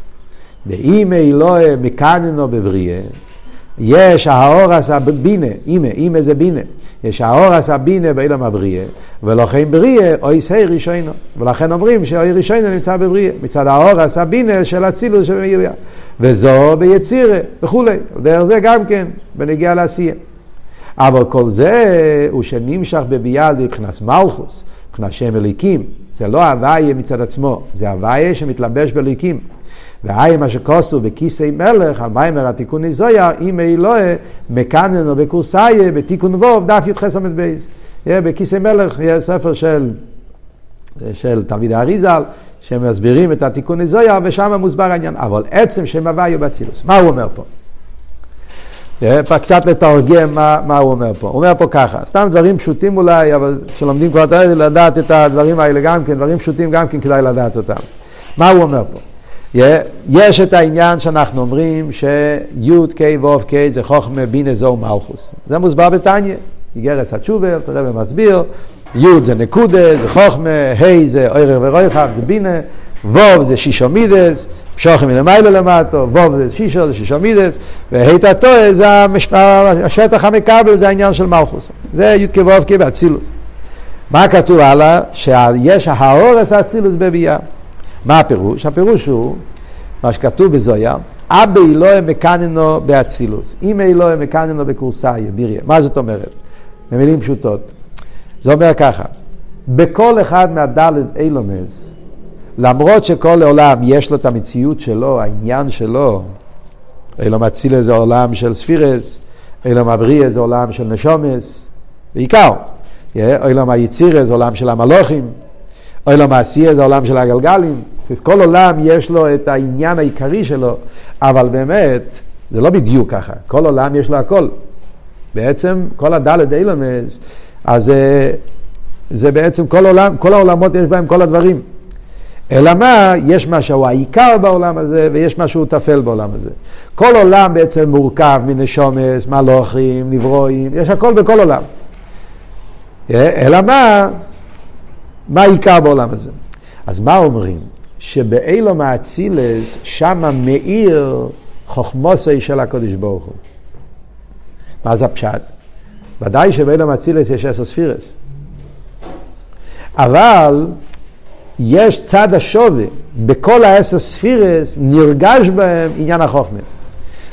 ואם אלוהי מקננו בבריאה, יש האור עשה בינה, אימה, אימה זה בינה. יש האור עשה בינה באילם הבריאה, ולכן בריאה אוי סי ראשונו. ולכן אומרים שאוי ראשונו נמצא בבריאה. מצד האור עשה בינה של אצילוס שבמיוביה. וזו ביצירה וכולי. דרך זה גם כן, בנגיע לעשייה. אבל כל זה הוא שנמשך בביאה על מבחינת מלכוס, מבחינת שם אליקים. זה לא הוויה מצד עצמו, זה הוויה שמתלבש באליקים. והי מה שכוסו בכיסי מלך, על מיימר התיקון איזויה, אם אלוהה מקננו בקורסאיה, בתיקון ווב, דף י"ח עמד בייס. בכיסי מלך ספר של, של תלמיד האריזל, שמסבירים את התיקון איזויה, ושם מוסבר העניין. אבל עצם שם הוויה באצילוס. מה הוא אומר פה? קצת לתרגם מה, מה הוא אומר פה. הוא אומר פה ככה, סתם דברים פשוטים אולי, אבל כשלומדים כבר לדעת את הדברים האלה גם כן, דברים פשוטים גם כן כדאי לדעת אותם. מה הוא אומר פה? יש את העניין שאנחנו אומרים שי' ק' זה חוכמה בינה זו מלכוס. זה מוסבר בתניא, איגרס התשובה, תראה ומסביר, י' זה נקודה, זה חוכמה, ה' זה ערך ורויחב, זה בינה, ו' זה שישו מידס, שוכם מלמעלה למטו, ו' זה שישו, זה שישו מידס, וה' תתוה זה השטח המקבל, זה העניין של מלכוס. זה י' כ' ק' באצילוס. מה כתוב הלאה? שיש האורס אצילוס בביאה. מה הפירוש? הפירוש הוא, מה שכתוב בזויה, אבא אלוהי מקננו באצילוס, אמא אלוהי מקננו בקורסאיה, ביריה. מה זאת אומרת? במילים פשוטות. זה אומר ככה, בכל אחד מהדלת אילומס, למרות שכל עולם יש לו את המציאות שלו, העניין שלו, אילום אצילה זה עולם של ספירס, אילום אבריה זה עולם של נשומס, בעיקר. אילום היצירה זה עולם של המלוכים, עולם העשייה זה עולם של הגלגלים. כל עולם יש לו את העניין העיקרי שלו, אבל באמת, זה לא בדיוק ככה. כל עולם יש לו הכל. בעצם כל הדלת אילמס, אז זה, זה בעצם כל, עולם, כל העולמות יש בהם כל הדברים. אלא מה, יש מה שהוא העיקר בעולם הזה ויש מה שהוא טפל בעולם הזה. כל עולם בעצם מורכב מנשומס, מלוכים, נברואים, יש הכל בכל עולם. אלא מה, מה העיקר בעולם הזה? אז מה אומרים? שבאילו מאצילס, שמה מאיר חוכמוסי של הקודש ברוך הוא. מה זה הפשט? ודאי שבאילו מאצילס יש עשר ספירס. אבל יש צד השווה, בכל העשר ספירס נרגש בהם עניין החוכמה.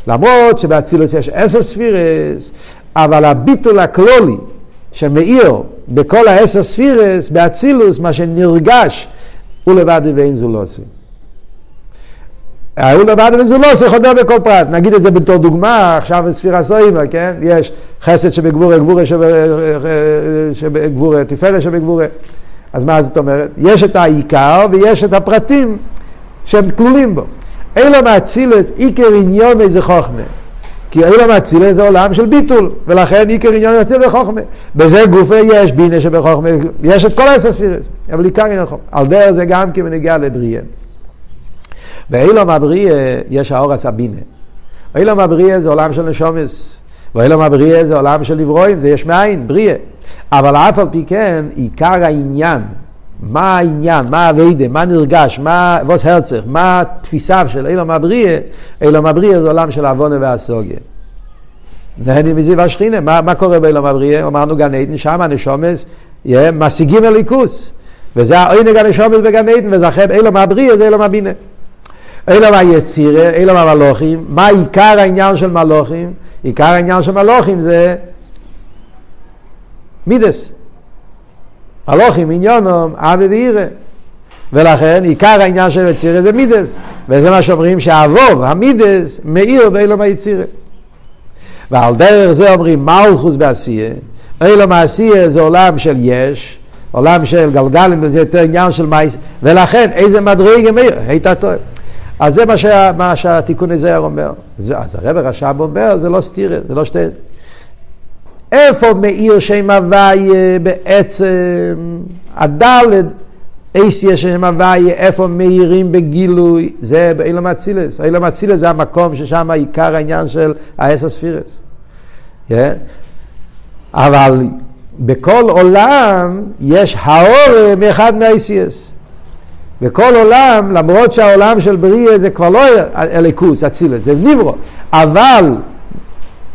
למרות שבאצילוס יש עשר ספירס, אבל הביטול הכלולי שמאיר בכל העשר ספירס, באצילוס, מה שנרגש, הוא לבד ואין זולוסי. הוא לבד ואין זולוסי חודר בכל פרט. נגיד את זה בתור דוגמה, עכשיו בספירה סוימה, כן? יש חסד שבגבורה, גבורה שבגבורה, תפארת שבגבורה. אז מה זאת אומרת? יש את העיקר ויש את הפרטים שהם כלולים בו. אלא מאצילס עיקר עניון איזה חוכמה. כי אילום אצילה זה עולם של ביטול, ולכן עיקר עניין אצילה וחוכמה. בזה גופה יש בינה שבחוכמה, יש את כל העשר ספירס, אבל עיקר עניין חוכמה. על דרך זה גם כי בנגיע לבריאה. באילום הבריאה יש האור הסבינה. אילום הבריאה זה עולם של נשומס, ואילום הבריאה זה עולם של נברואים, זה יש מאין, בריאה. אבל אף על פי כן, עיקר העניין, מה העניין, מה הווידה, מה נרגש, מה ווס הרצח, מה התפיסה של אילום הבריאה, אילום הבריאה זה עולם של עוונה והסוגיה. נהנים מזיו השכינה, מה, מה קורה באילום הבריאה? אמרנו גן עדן, שם הנשומס משיגים אליקוס. וזה העונג הנשומס בגן עדן, וזה אחרי אילום הבריאה זה אילום הבינה. אילום היצירה, אילום המלוכים, מה עיקר העניין של מלוכים? עיקר העניין של מלוכים זה מידס. מלוכים עניונם אבי ואירא. ולכן עיקר העניין של יצירה זה מידס. וזה מה שאומרים שהאבוב, המידס, מאיר באילום היצירה. ועל דרך זה אומרים מלכוס בעשייה. אילום העשייה זה עולם של יש, עולם של גלגלים, זה יותר עניין של מייס, ולכן איזה מדרגה מאיר, היית טועה. אז זה מה, שה, מה שהתיקון הזה אומר. אז הרב הרש"ב אומר, זה לא סתירה, זה לא שתי... איפה מאיר שם הוויה בעצם, הדלת, אייסיה שם הוויה, איפה מאירים בגילוי, זה באילום אצילס. אילום אצילס זה המקום ששם עיקר העניין של האס ספירס. Yeah. אבל בכל עולם יש האור מאחד מהאייסיאס. בכל עולם, למרות שהעולם של בריאה זה כבר לא אליקוס, אצילס, זה ניברו, אבל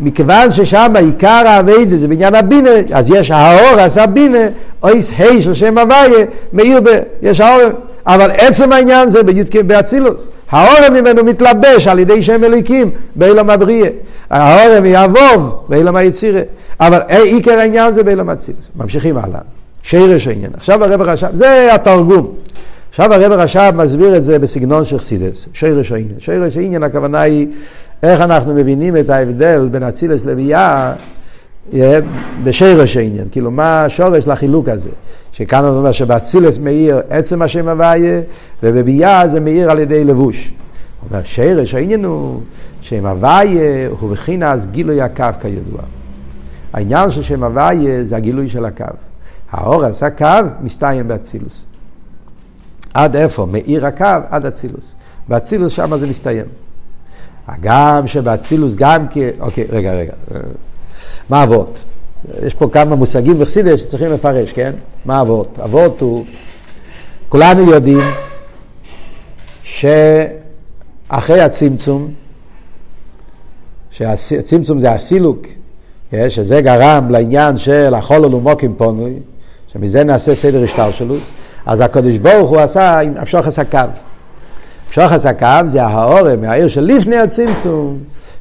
מכיוון ששם עיקר האביידה זה בעניין הבינה, אז יש האור, אז הבינה, אויס ה' של שם הוויה, מאיר ב... יש האור, אבל עצם העניין זה באצילוס. האור ממנו מתלבש על ידי שם אליקים באילם הבריאה. האור יעבוב באילם היצירה. אבל עיקר העניין זה באילם אצילוס. ממשיכים הלאה. שרש העניין. עכשיו הרב רש"ב, זה התרגום. עכשיו הרב רש"ב מסביר את זה בסגנון של חסידס, שרש העניין. שרש העניין הכוונה היא איך אנחנו מבינים את ההבדל בין אצילס לביאה בשרש העניין, כאילו מה השורש לחילוק הזה, שכאן אומר שבאצילס מאיר עצם השם הוויה, ובביאה זה מאיר על ידי לבוש. הוא אומר שרש העניין הוא שם הוויה הוא בחינס גילוי הקו כידוע. העניין של שם הוויה זה הגילוי של הקו. האור עשה קו מסתיים באצילוס. עד איפה? מאיר הקו עד אצילוס. באצילוס שם זה מסתיים. הגם שבאצילוס גם כי... אוקיי, רגע, רגע. מה אבות? יש פה כמה מושגים וחסידס שצריכים לפרש, כן? מה אבות? אבות הוא... כולנו יודעים שאחרי הצמצום, שהצמצום זה הסילוק, כן? שזה גרם לעניין של החול ולומוקים פונוי, שמזה נעשה סדר השטלשלוס, אז הקדוש ברוך הוא עשה, המשוך עשה קו. שוחס הקו זה האורם מהעיר לפני הצמצום,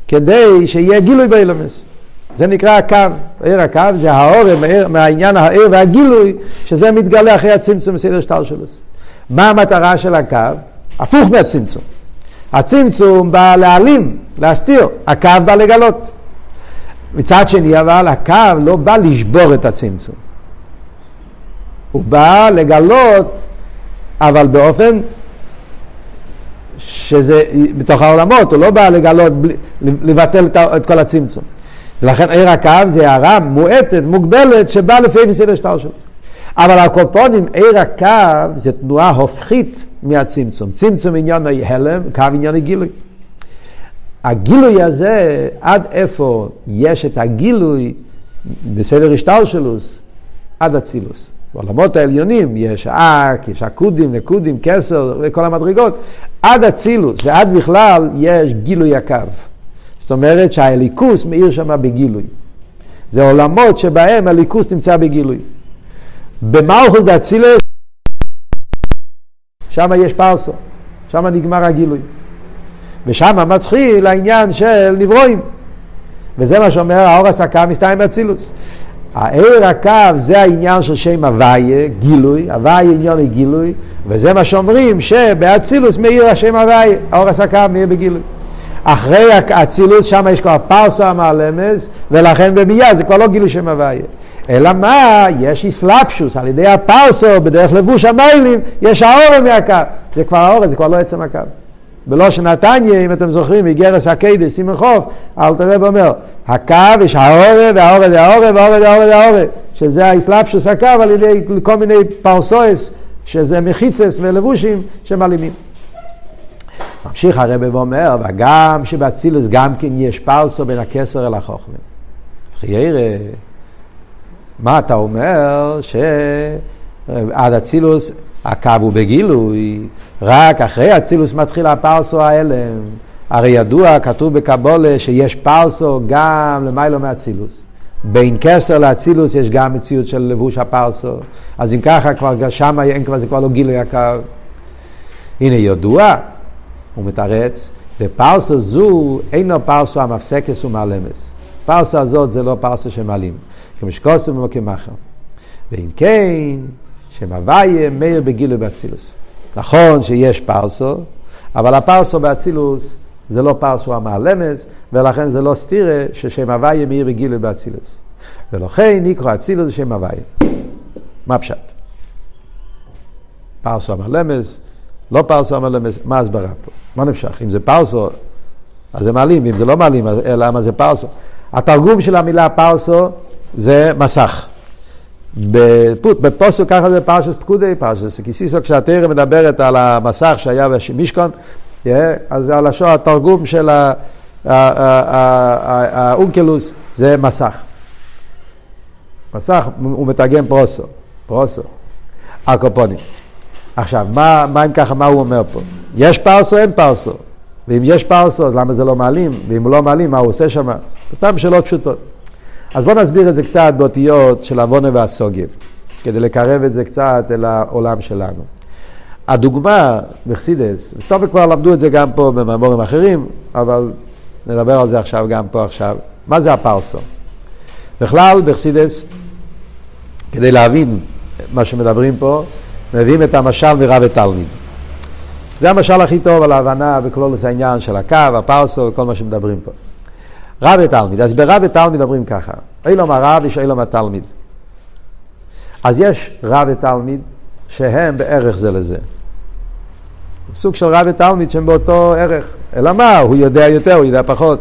כדי שיהיה גילוי באילומס. זה נקרא הקו. עיר הקו זה האורם מהעניין העיר והגילוי, שזה מתגלה אחרי הצמצום בסדר שטר שלו. מה המטרה של הקו? הפוך מהצמצום. הצמצום בא להעלים, להסתיר, הקו בא לגלות. מצד שני אבל הקו לא בא לשבור את הצמצום. הוא בא לגלות, אבל באופן שזה בתוך העולמות, הוא לא בא לגלות, לבטל את כל הצמצום. ולכן עיר הקו זה הערה מועטת, מוגבלת, שבאה לפי מסדר שטר שלו. אבל הקופונים, עיר הקו זה תנועה הופכית מהצמצום. צמצום עניין ההלם, קו עניין הגילוי. הגילוי הזה, עד איפה יש את הגילוי בסדר השטלשלוס? עד אצילוס. בעולמות העליונים יש אק, יש עקודים, נקודים, כסר וכל המדרגות. עד אצילוס ועד בכלל יש גילוי הקו. זאת אומרת שהאליקוס מאיר שם בגילוי. זה עולמות שבהם הליכוס נמצא בגילוי. במלכוס דאצילס, שם יש פרסו, שם נגמר הגילוי. ושם מתחיל העניין של נברואים. וזה מה שאומר האור הסקה מסתיים באצילוס. העיר הקו זה העניין של שם הוויה, גילוי, הוויה עניין לגילוי, וזה מה שאומרים שבאצילוס מאיר השם הוויה, האור הסקה מאיר בגילוי. אחרי האצילוס שם יש כבר פרסה מהלמס, ולכן בביאה זה כבר לא גילוי שם הוויה. אלא מה? יש איסלאפשוס, על ידי הפרסו, בדרך לבוש המיילים, יש האור מהקו. זה כבר האור, זה כבר לא עצם הקו. בלושן נתניה, אם אתם זוכרים, איגרס הקיידס, סימן חוף, אל תראה ואומר, הקו יש העורב, והעורב והעורב, והעורב והעורב והעורב, שזה האסלאפשוס הקו על ידי כל מיני פרסויס, שזה מחיצס ולבושים שמעלימים. ממשיך הרב ואומר, וגם שבאצילוס גם כן יש פרסו בין הכסר אל החוכמה. חיירה, מה אתה אומר? שעד אצילוס הקו הוא בגילוי, רק אחרי אצילוס מתחיל הפרסו ההלם. הרי ידוע, כתוב בקבולה, שיש פרסו גם למיילו מאצילוס. בין כסר לאצילוס יש גם מציאות של לבוש הפרסו. אז אם ככה, כבר שם אין כבר, זה כבר לא גילוי הקו. הנה ידוע, הוא מתרץ, ופרסה זו אינו פרסו המפסקס ומעלמס. פרסה הזאת זה לא פרסה שמעלים, כמשקוסם אחר. ואם כן, שמהוויה מאיר בגילוי באצילוס. נכון שיש פרסו, אבל הפרסו באצילוס זה לא פרסו המעלמס, ולכן זה לא סתירה ששם הוויה מאיר בגילוי באצילוס. ולכן נקרא אצילוס שם הוויה. מה פשט? פרסו המעלמס, לא פרסו המעלמס, מה ההסברה פה? מה נמשך? אם זה פרסו, אז זה מעלים, ואם זה לא מעלים, אז למה זה פרסו? התרגום של המילה פרסו זה מסך. בפוט, בפוסק ככה זה פרשת פקודי, פרשת סקיסיסו, כשהתרא מדברת על המסך שהיה במשכון, אז הלשון, התרגום של האונקלוס זה מסך. מסך, הוא מתרגם פרוסו, פרוסו, הקופונים. עכשיו, מה, מה אם ככה, מה הוא אומר פה? יש פרסו, אין פרסו. ואם יש פרסו, אז למה זה לא מעלים? ואם לא מעלים, מה הוא עושה שם? סתם שאלות פשוטות. אז בואו נסביר את זה קצת באותיות של עוונה והסוגיה, כדי לקרב את זה קצת אל העולם שלנו. הדוגמה בחסידס, סטופק כבר למדו את זה גם פה במאמורים אחרים, אבל נדבר על זה עכשיו גם פה עכשיו. מה זה הפרסו? בכלל בחסידס, כדי להבין מה שמדברים פה, מביאים את המשל מרב ותלמיד. זה המשל הכי טוב על ההבנה בכלולוס העניין של הקו, הפרסו וכל מה שמדברים פה. רב ותלמיד. אז ברב ותלמיד אומרים ככה, אילום הרב יש אילום התלמיד. אז יש רב ותלמיד שהם בערך זה לזה. סוג של רב ותלמיד שהם באותו ערך. אלא מה, הוא יודע יותר, הוא יודע פחות.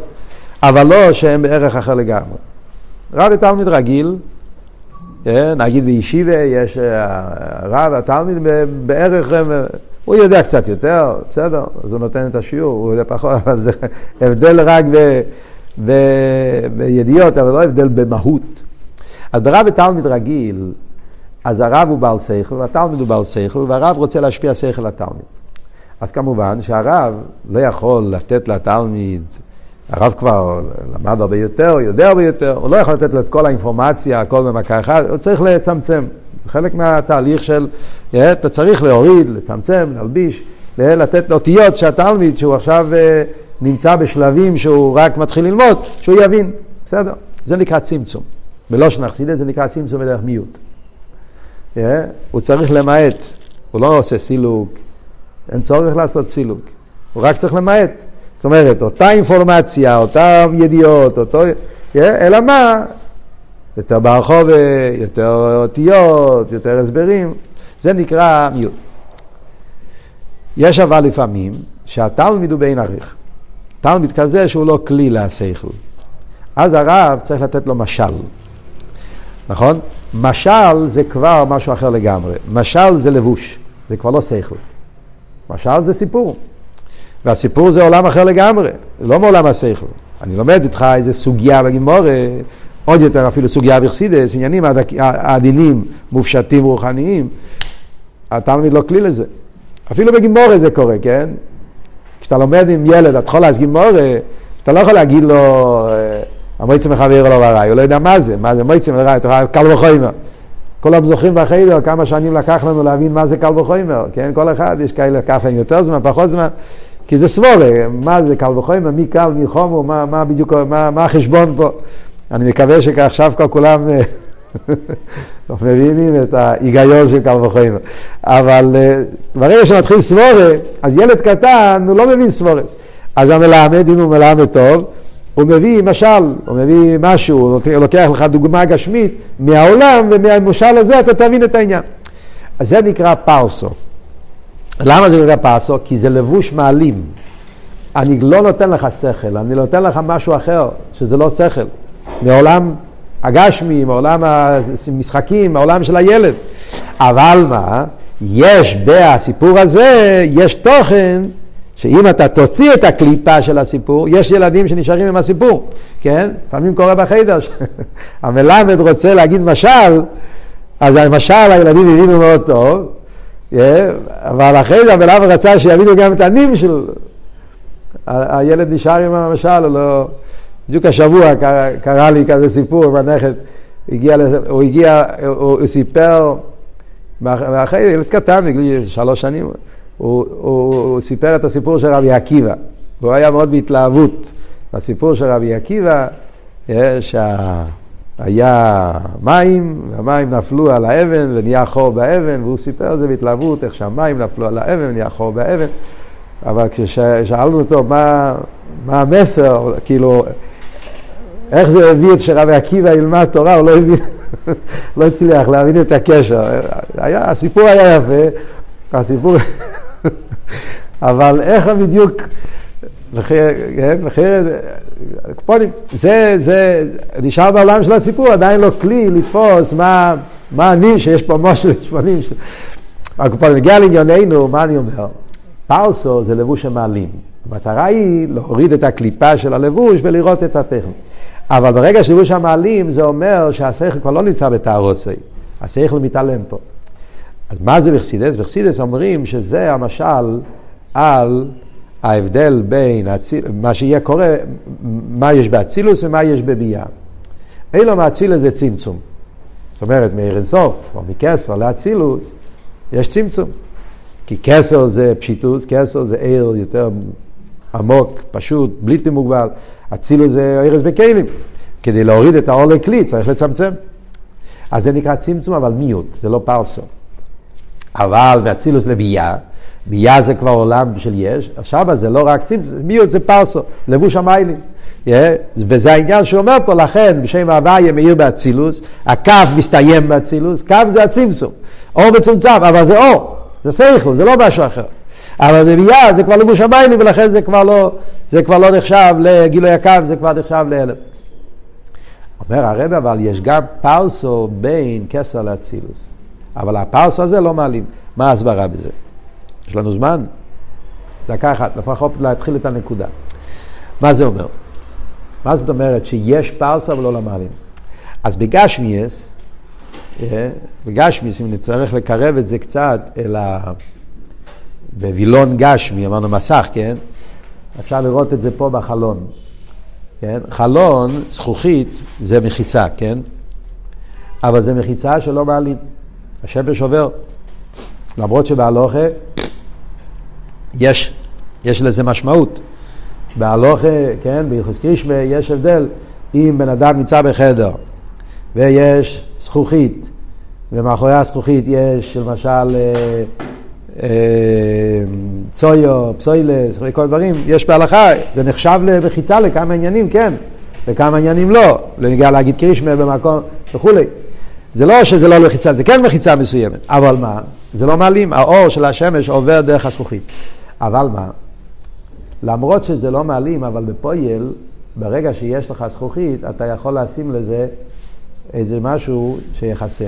אבל לא שהם בערך אחר לגמרי. רב ותלמיד רגיל, אה, נגיד בישיבה יש אה, רב ותלמיד בערך, הוא יודע קצת יותר, בסדר, אז הוא נותן את השיעור, הוא יודע פחות, אבל זה הבדל רק ב... בידיעות, אבל לא הבדל במהות. אז ברב ותלמיד רגיל, אז הרב הוא בעל שכל והתלמיד הוא בעל שכל, והרב רוצה להשפיע שכל לתלמיד. אז כמובן שהרב לא יכול לתת לתלמיד, הרב כבר למד הרבה יותר, יודע הרבה יותר, הוא לא יכול לתת לו את כל האינפורמציה, הכל במכה אחת, הוא צריך לצמצם. זה חלק מהתהליך של, אתה צריך להוריד, לצמצם, להלביש, לתת אותיות שהתלמיד, שהוא עכשיו... נמצא בשלבים שהוא רק מתחיל ללמוד, שהוא יבין. בסדר, זה נקרא צמצום. בלושן אכסידס זה נקרא צמצום בדרך מיעוט. Yeah, הוא צריך למעט, הוא לא עושה סילוק, אין צורך לעשות סילוק, הוא רק צריך למעט. זאת אומרת, אותה אינפורמציה, אותן ידיעות, אותו... Yeah, אלא מה? יותר ברחוב, יותר אותיות, יותר הסברים, זה נקרא מיעוט. יש אבל לפעמים שהתלמיד הוא בעין עריך. תלמיד כזה שהוא לא כלי להשכל. אז הרב צריך לתת לו משל, נכון? משל זה כבר משהו אחר לגמרי. משל זה לבוש, זה כבר לא שכל. משל זה סיפור. והסיפור זה עולם אחר לגמרי, לא מעולם השכל. אני לומד איתך איזה סוגיה בגימורה, עוד יותר אפילו סוגיה בחסידס, עניינים עדינים, מופשטים רוחניים. התלמיד לא כלי לזה. אפילו בגימורה זה קורה, כן? כשאתה לומד עם ילד, אתה יכול להסגים מורה, אתה לא יכול להגיד לו, אה, המועצה מחבר לו ברעי, הוא לא יודע מה זה, מה זה מועצה מחבר, אתה יכול קל וחומר. כולם זוכרים בחדר כמה שנים לקח לנו להבין מה זה קל וחומר, כן? כל אחד, יש כאלה לקח להם יותר זמן, פחות זמן, כי זה סבורה, מה זה קל וחומר, מי קל, מי חומר, מה, מה בדיוק, מה, מה החשבון פה. אני מקווה שעכשיו כולם אה, מבינים את ההיגיון של קל וחומר. אבל אה, ברגע שמתחיל סבורה, אז ילד קטן, הוא לא מבין סבורס. אז המלמד, אם הוא מלמד טוב, הוא מביא משל, הוא מביא משהו, הוא לוקח לך דוגמה גשמית מהעולם, ומהמשל הזה אתה תבין את העניין. אז זה נקרא פרסו. למה זה נקרא פרסו? כי זה לבוש מעלים. אני לא נותן לך שכל, אני נותן לך משהו אחר, שזה לא שכל. מעולם הגשמי, מעולם המשחקים, מעולם של הילד. אבל מה? יש בסיפור הזה, יש תוכן שאם אתה תוציא את הקליפה של הסיפור, יש ילדים שנשארים עם הסיפור, כן? לפעמים קורה בחדר, המלמד רוצה להגיד משל, אז המשל הילדים הבינו מאוד טוב, yeah, אבל אחרי זה המלמד רצה שיבינו גם את הנים של... הילד נשאר עם המשל, לא... בדיוק השבוע קרה, קרה לי כזה סיפור בנכד, הגיע, הוא הגיע, הוא, הוא סיפר, ואחרי ילד קטן, בגיל שלוש שנים, הוא, הוא, הוא סיפר את הסיפור של רבי עקיבא, והוא היה מאוד בהתלהבות. בסיפור של רבי עקיבא, אה, שהיה מים, והמים נפלו על האבן ונהיה חור באבן, והוא סיפר את זה בהתלהבות, איך שהמים נפלו על האבן ונהיה חור באבן. אבל כששאלנו אותו מה, מה המסר, כאילו, איך זה הביא את שרבי עקיבא ילמד תורה, הוא לא הבין, לא הצליח להבין את הקשר. היה, הסיפור היה יפה, הסיפור... אבל איך בדיוק, כן, זה, זה נשאר בעולם של הסיפור, עדיין לא כלי לתפוס מה, מה אני שיש פה משהו שמונים. הקופונים, נגיע לענייננו, מה אני אומר? פרסו זה לבוש שמעלים. המטרה היא להוריד את הקליפה של הלבוש ולראות את הטכנית. אבל ברגע שלבוש המעלים זה אומר שהשכל כבר לא נמצא בתערוצי, השכל מתעלם פה. אז מה זה בחסידס? בחסידס אומרים שזה המשל על ההבדל בין הציל... מה שיהיה קורה, מה יש באצילוס ומה יש בביאה. אילו מאצילוס זה צמצום. זאת אומרת, מאיר אינסוף או מקסר לאצילוס יש צמצום. כי כסר זה פשיטוס, כסר זה עיר יותר עמוק, פשוט, בלתי מוגבל. אצילוס זה ארז בכלים. כדי להוריד את האור לכלי צריך לצמצם. אז זה נקרא צמצום, אבל מיעוט, זה לא פרסו. אבל מאצילוס לביאה, ביאה זה כבר עולם של יש, עכשיו זה לא רק צמצום, מיעוט זה פרסו, לבוש המיילים. Yeah, וזה העניין שהוא אומר פה, לכן בשם הוויה מאיר באצילוס, הקו מסתיים באצילוס, קו זה הצמצום. אור מצומצם, אבל זה אור, זה סייכל, זה לא משהו אחר. אבל בביאה זה כבר לבוש המיילים, ולכן זה כבר לא, זה כבר לא נחשב לגילוי הקו, זה כבר נחשב להלם. אומר הרב, אבל יש גם פרסו בין כסר לאצילוס. אבל הפרסו הזה לא מעלים. מה ההסברה בזה? יש לנו זמן? דקה אחת, לפחות להתחיל את הנקודה. מה זה אומר? מה זאת אומרת שיש פרסה אבל לא למעלים? אז בגשמיאס, בגשמיאס, אם נצטרך לקרב את זה קצת אל ה... בווילון גשמי, אמרנו מסך, כן? אפשר לראות את זה פה בחלון. כן? חלון, זכוכית, זה מחיצה, כן? אבל זה מחיצה שלא מעלים. השמש עובר. למרות שבהלוכה יש, יש לזה משמעות. בהלוכה, כן, ביחס קרישמה יש הבדל. אם בן אדם נמצא בחדר ויש זכוכית, ומאחורי הזכוכית יש למשל אה, אה, צויו, פסוילס וכל דברים, יש בהלכה, זה נחשב למחיצה לכמה עניינים, כן, לכמה עניינים לא, לא נגיע להגיד קרישמה במקום וכולי. זה לא שזה לא לחיצה, זה כן מחיצה מסוימת, אבל מה? זה לא מעלים, האור של השמש עובר דרך הזכוכית. אבל מה? למרות שזה לא מעלים, אבל בפויל, ברגע שיש לך זכוכית, אתה יכול לשים לזה איזה משהו שיחסה.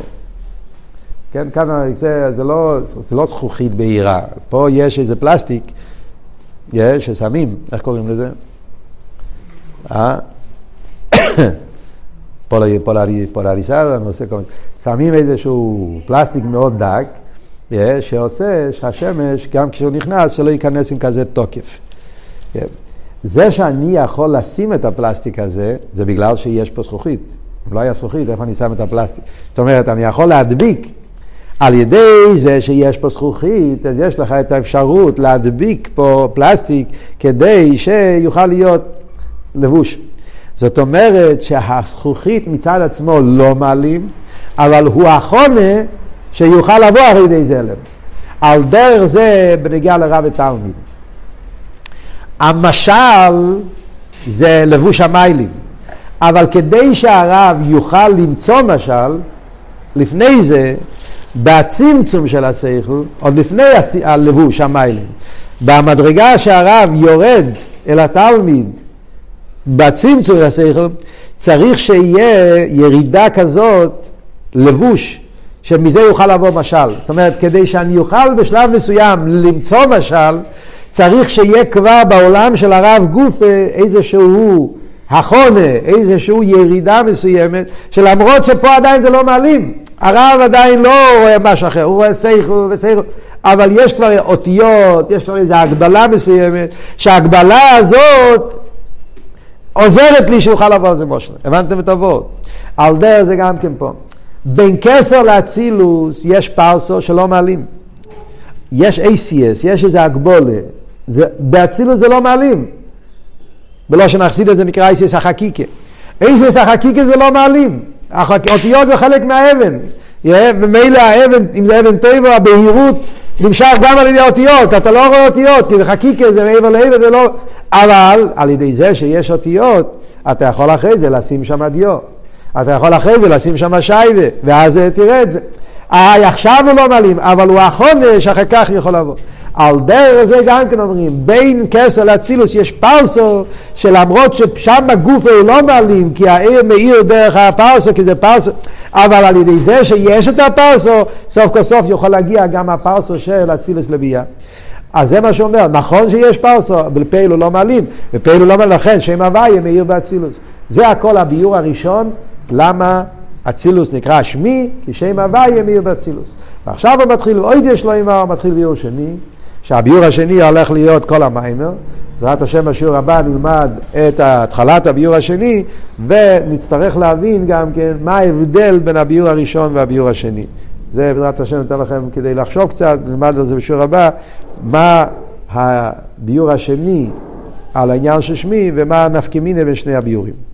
כן, כאן זה, זה, לא, זה לא זכוכית בהירה, פה יש איזה פלסטיק, יש, ששמים, איך קוראים לזה? אה? מיני, שמים איזשהו פלסטיק מאוד דק, שעושה שהשמש, גם כשהוא נכנס, שלא ייכנס עם כזה תוקף. זה שאני יכול לשים את הפלסטיק הזה, זה בגלל שיש פה זכוכית. אם לא היה זכוכית, איפה אני שם את הפלסטיק? זאת אומרת, אני יכול להדביק על ידי זה שיש פה זכוכית, אז יש לך את האפשרות להדביק פה פלסטיק כדי שיוכל להיות לבוש. זאת אומרת שהזכוכית מצד עצמו לא מעלים, אבל הוא החונה שיוכל לבוא על ידי זלם. על דרך זה בנגיע לרב ותלמיד. המשל זה לבוש המיילים, אבל כדי שהרב יוכל למצוא משל, לפני זה, בצמצום של השכל, עוד לפני הלבוש המיילים, במדרגה שהרב יורד אל התלמיד בצמצום השכל, צריך שיהיה ירידה כזאת, לבוש, שמזה יוכל לבוא משל. זאת אומרת, כדי שאני אוכל בשלב מסוים למצוא משל, צריך שיהיה כבר בעולם של הרב גוף איזשהו החונה, איזשהו ירידה מסוימת, שלמרות שפה עדיין זה לא מעלים, הרב עדיין לא רואה משהו אחר, הוא רואה סייכו וסייכו, אבל יש כבר אותיות, יש כבר איזו הגבלה מסוימת, שההגבלה הזאת עוזרת לי שיוכל לעבור על זה מושלם. הבנתם את הוורד? על דרך זה גם כן פה. בין כסר לאצילוס יש פרסו שלא מעלים. יש ACS, יש איזה הגבולה. באצילוס זה לא מעלים. בלושן אכסידס זה נקרא ACS החקיקה. ACS החקיקה זה לא מעלים. אותיות זה חלק מהאבן. ומילא האבן, אם זה אבן טבע, הבהירות נמשך גם על ידי אותיות. אתה לא רואה אותיות, כי זה חקיקה, זה מעבר לאבן, זה לא... אבל על ידי זה שיש אותיות, אתה יכול אחרי זה לשים שם דיו. אתה יכול אחרי זה לשים שם שייבה, ואז תראה את זה. אה, עכשיו הוא לא מעלים, אבל הוא החודש, אחר כך יכול לבוא. על דרך זה גם כן אומרים, בין כסר לאצילוס יש פרסו, שלמרות ששם בגוף הוא לא מעלים, כי העיר מאיר דרך הפרסו, כי זה פרסו, אבל על ידי זה שיש את הפרסו, סוף כל סוף יכול להגיע גם הפרסו של אצילוס לביאה. אז זה מה שאומר, נכון שיש פרסו, בפייל הוא לא מעלים, בפייל הוא לא מעלים, לכן שם הוויה מאיר באצילוס. זה הכל הביור הראשון, למה אצילוס נקרא שמי, כי שם הוויה מאיר באצילוס. ועכשיו הוא מתחיל, אוי יש לו אמר, מתחיל ביור שני, שהביור השני הולך להיות כל המיימר. בעזרת השם בשיעור הבא נלמד את התחלת הביור השני, ונצטרך להבין גם כן מה ההבדל בין הביור הראשון והביור השני. זה בעזרת השם ניתן לכם כדי לחשוב קצת, נלמד על זה בשיעור הבא, מה הביור השני על העניין של שמי ומה נפקא מיני בין שני הביורים.